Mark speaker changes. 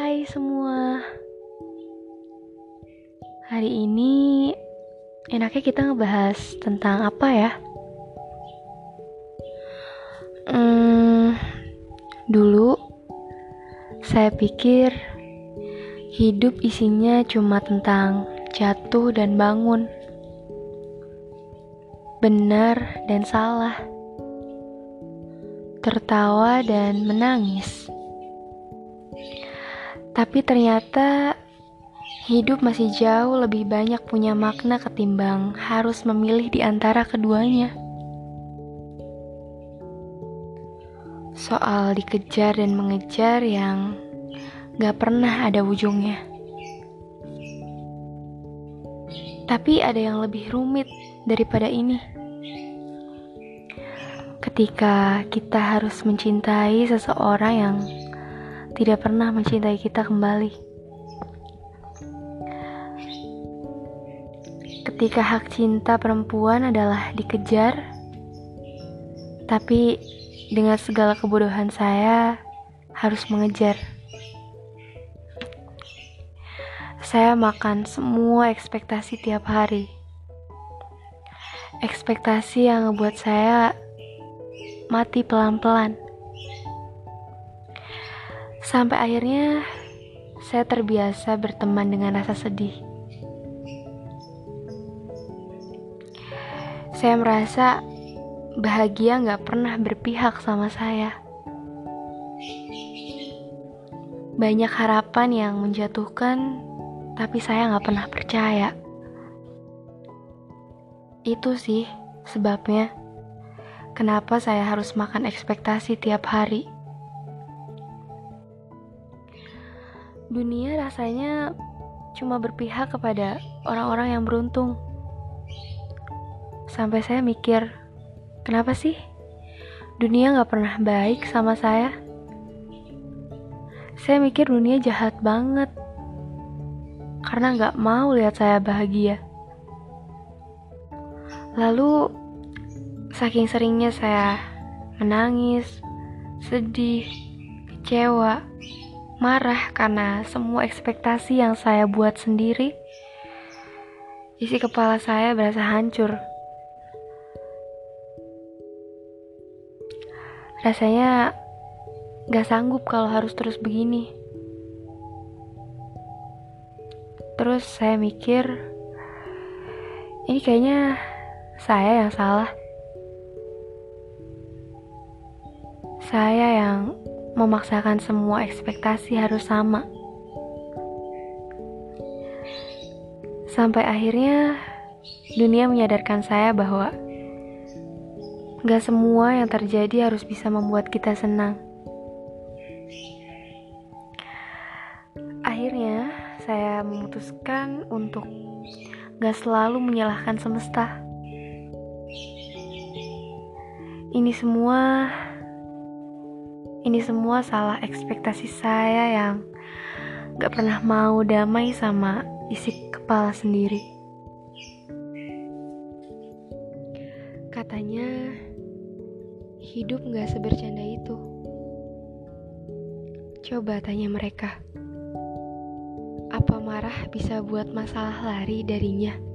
Speaker 1: Hai semua. Hari ini enaknya kita ngebahas tentang apa ya? Hmm, dulu saya pikir hidup isinya cuma tentang jatuh dan bangun, benar dan salah, tertawa dan menangis. Tapi ternyata hidup masih jauh lebih banyak punya makna ketimbang harus memilih di antara keduanya. Soal dikejar dan mengejar yang gak pernah ada ujungnya. Tapi ada yang lebih rumit daripada ini. Ketika kita harus mencintai seseorang yang tidak pernah mencintai kita kembali. Ketika hak cinta perempuan adalah dikejar, tapi dengan segala kebodohan saya harus mengejar. Saya makan semua ekspektasi tiap hari. Ekspektasi yang ngebuat saya mati pelan-pelan. Sampai akhirnya saya terbiasa berteman dengan rasa sedih. Saya merasa bahagia gak pernah berpihak sama saya. Banyak harapan yang menjatuhkan, tapi saya gak pernah percaya. Itu sih sebabnya kenapa saya harus makan ekspektasi tiap hari. Dunia rasanya cuma berpihak kepada orang-orang yang beruntung. Sampai saya mikir, kenapa sih dunia gak pernah baik sama saya? Saya mikir dunia jahat banget karena gak mau lihat saya bahagia. Lalu, saking seringnya saya menangis, sedih, kecewa, marah karena semua ekspektasi yang saya buat sendiri, isi kepala saya berasa hancur. Rasanya gak sanggup kalau harus terus begini. Terus saya mikir, ini kayaknya saya yang salah. Saya yang memaksakan semua ekspektasi harus sama. Sampai akhirnya dunia menyadarkan saya bahwa gak semua yang terjadi harus bisa membuat kita senang. Akhirnya saya memutuskan untuk gak selalu menyalahkan semesta. Ini semua ini semua salah ekspektasi saya yang gak pernah mau damai sama isi kepala sendiri. Katanya, hidup gak sebercanda itu. Coba tanya mereka, apa marah bisa buat masalah lari darinya?